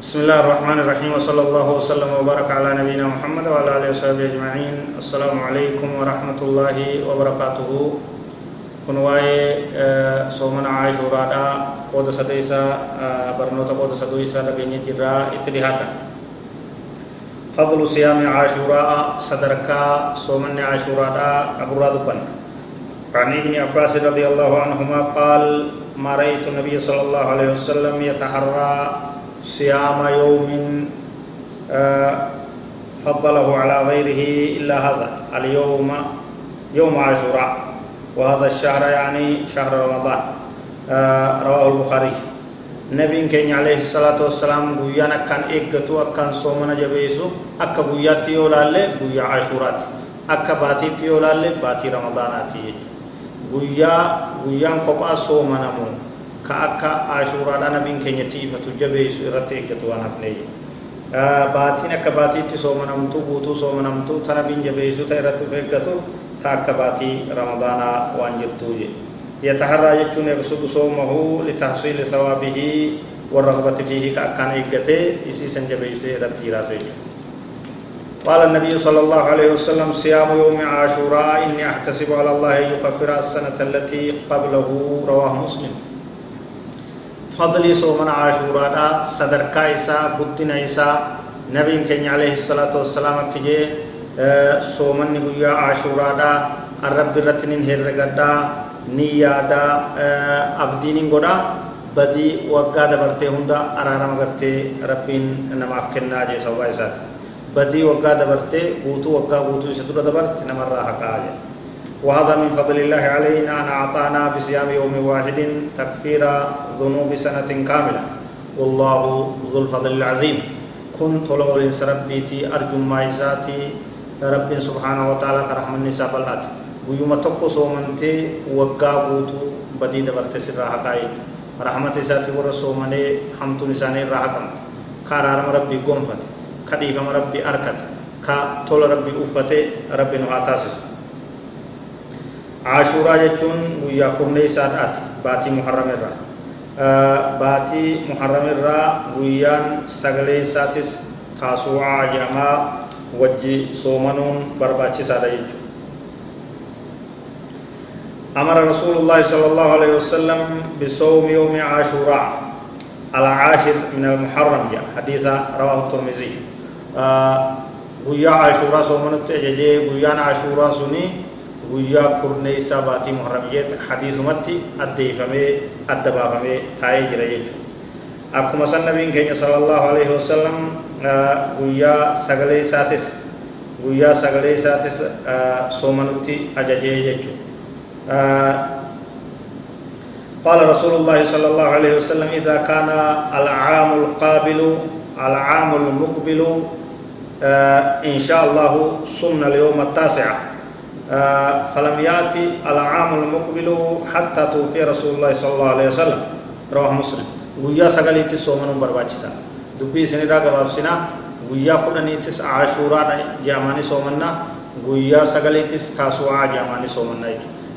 بسم الله الرحمن الرحيم وصلى الله وسلم وبارك على نبينا محمد وعلى اله وصحبه اجمعين السلام عليكم ورحمه الله وبركاته kun waa'ee soomana caashuuraadha qooda sadeeysaa barnoota qooda sadeeysaa dhageenya jirraa itti dhihaadha fadlu siyaami caashuuraa sadarkaa soomanni caashuuraadha qaburraa dubbanna عن ابن عباس رضي الله عنهما قال ما رأيت النبي صلى الله عليه وسلم يتحرى صيام يوم فضله على غيره إلا هذا اليوم يوم عاشوراء وهذا الشهر يعني شهر رمضان رواه البخاري. نبي كين عليه الصلاة والسلام بويانا كان إيقتو أكان صومنا جبيسو أكا بوياتي يولالي بويا عاشورات أكا باتي تيولالي باتي رمضاناتي. guyyaa guyyaan kophaa soomanamu كأكا اشورا لنا من كنية فتو جبه سيرتي أنا فني باتينا كباتي تسوما نمتو بوتو سوما نمتو ثنا بين جبه سيرتي رتو في كتو تا رمضانا وانجرتو جي يتحرى يجون يرسل سومه لتحصيل ثوابه والرغبة فيه كأكان إيقته إسي سنجبه سيرتي راتو جي قال النبي صلى الله عليه وسلم صيام يوم عاشوراء إني أحتسب على الله يكفر السنة التي قبله رواه مسلم فضل صوم عاشوراء صدر كايسا بدنا إيسا نبي كان عليه الصلاة والسلام كجي صومن نبيا عاشوراء الرب رتنين هرقدا نيادا أبدين قدا بدي وقا دبرتي هندا أرارم قرتي ربين نماف كنا جي سوا إساتي بدي وقا دبرتي بوتو وقا بوتو ستر دبرت نمر حقا وهذا من فضل الله علينا أن أعطانا بصيام يوم واحد تكفير ذنوب سنة كاملة. والله ذو الفضل العظيم. كنت لو الإنس ربيتي أرجو ما إساتي رب سبحانه وتعالى كرحم النساء بالآت ويوم تقو صومنتي وقا بوتو بدي دبرت سر حقا رحمة إساتي ورسومني حمد نساني راحكمت كارارم ربي قنفت rabbi arkate ka tola rabbi uffate rabbi nu caashuuraa jechuun guyyaa kurneeysaadhaati baatii muharramirraa baatii muharramirraa guyyaan sagaleeysaatis taasuucaa jedhamaa wajji soomanuun barbaachisaadha jechuudha أمر رسول الله صلى الله عليه وسلم بصوم يوم عاشوراء العاشر من المحرم حديث رواه الترمذي guyyaa ashuuraa soomanutti ajajee guyyaan ashuuraa suni guyyaa kurneeysaa baatii muharramiyyeet hadiisumatti addeeyfamee adda baafamee taa'ee jira jechuudha akkuma san nabiin keenya sallallahu alaihi wasallam guyyaa sagalee isaatis guyyaa sagalee isaatis soomanutti ajajee jechuudha قال رسول الله صلى الله عليه وسلم إذا كان العام القابل العام المقبل آه إن شاء الله صمنا اليوم التاسع آه فلم يأتي العام المقبل حتى توفي رسول الله صلى الله عليه وسلم. رواه مسلم. ويا سقليتي صومن برباچسا دبي سنرا غبابسنا ويا كدنيتس عاشورا جاماني صومنا ويا سقليتس تاسوعا جاماني صومنا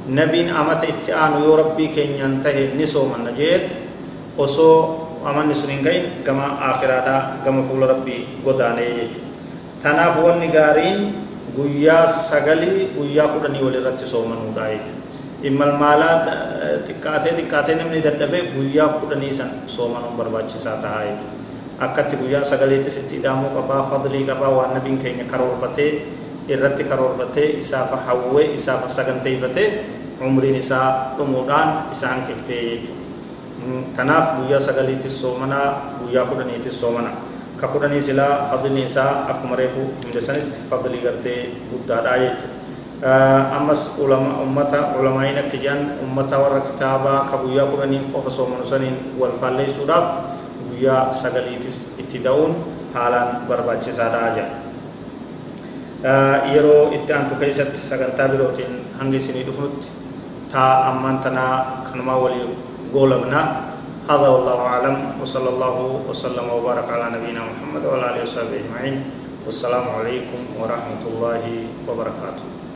نبين أمت اتعان يو ربي كن ينتهي نصومنا جيت. وصو amanni sun hin gahin gama akhiraadhaa gama fuula rabbii godaanee jechuudha tanaaf wanni gaariin guyyaa sagalii guyyaa kudhanii walirratti soomanuudha jechuudha immalmaalaa xiqqaatee xiqqaatee namni dadhabee guyyaa kudhanii san soomanuun barbaachisaa tahaa jechuudha akkatti guyyaa sagaleetis itti hidhaamuu qabaa fadlii qabaa waan nabiin keenya karoorfatee irratti karoorfatee isaafa hawwee isaafa saganteeyfatee umriin isaa dhumuudhaan isa hanqiftee jechuudha tanaaf guyyaa sagaliitis soomanaa guyyaa kudhaniitis soomanaa silaa fadlii isaa akkuma reefu himde sanitti fadlii gartee guddaadhaa jechuudha ammas ummata ulamaa'iin akka jedhan ummata warra kitaabaa ka guyyaa kudhanii qofa soomanu saniin wal faalleessuudhaaf guyyaa sagaliitis itti da'uun haalaan barbaachisaadhaa jedha yeroo itti aantu keessatti sagantaa birootiin hanga isinii dhufnutti taa ammaan tanaa kanumaa walii قولنا هذا والله أعلم وصلى الله وسلم وبارك على نبينا محمد وعلى آله وصحبه أجمعين. والسلام عليكم ورحمة الله وبركاته.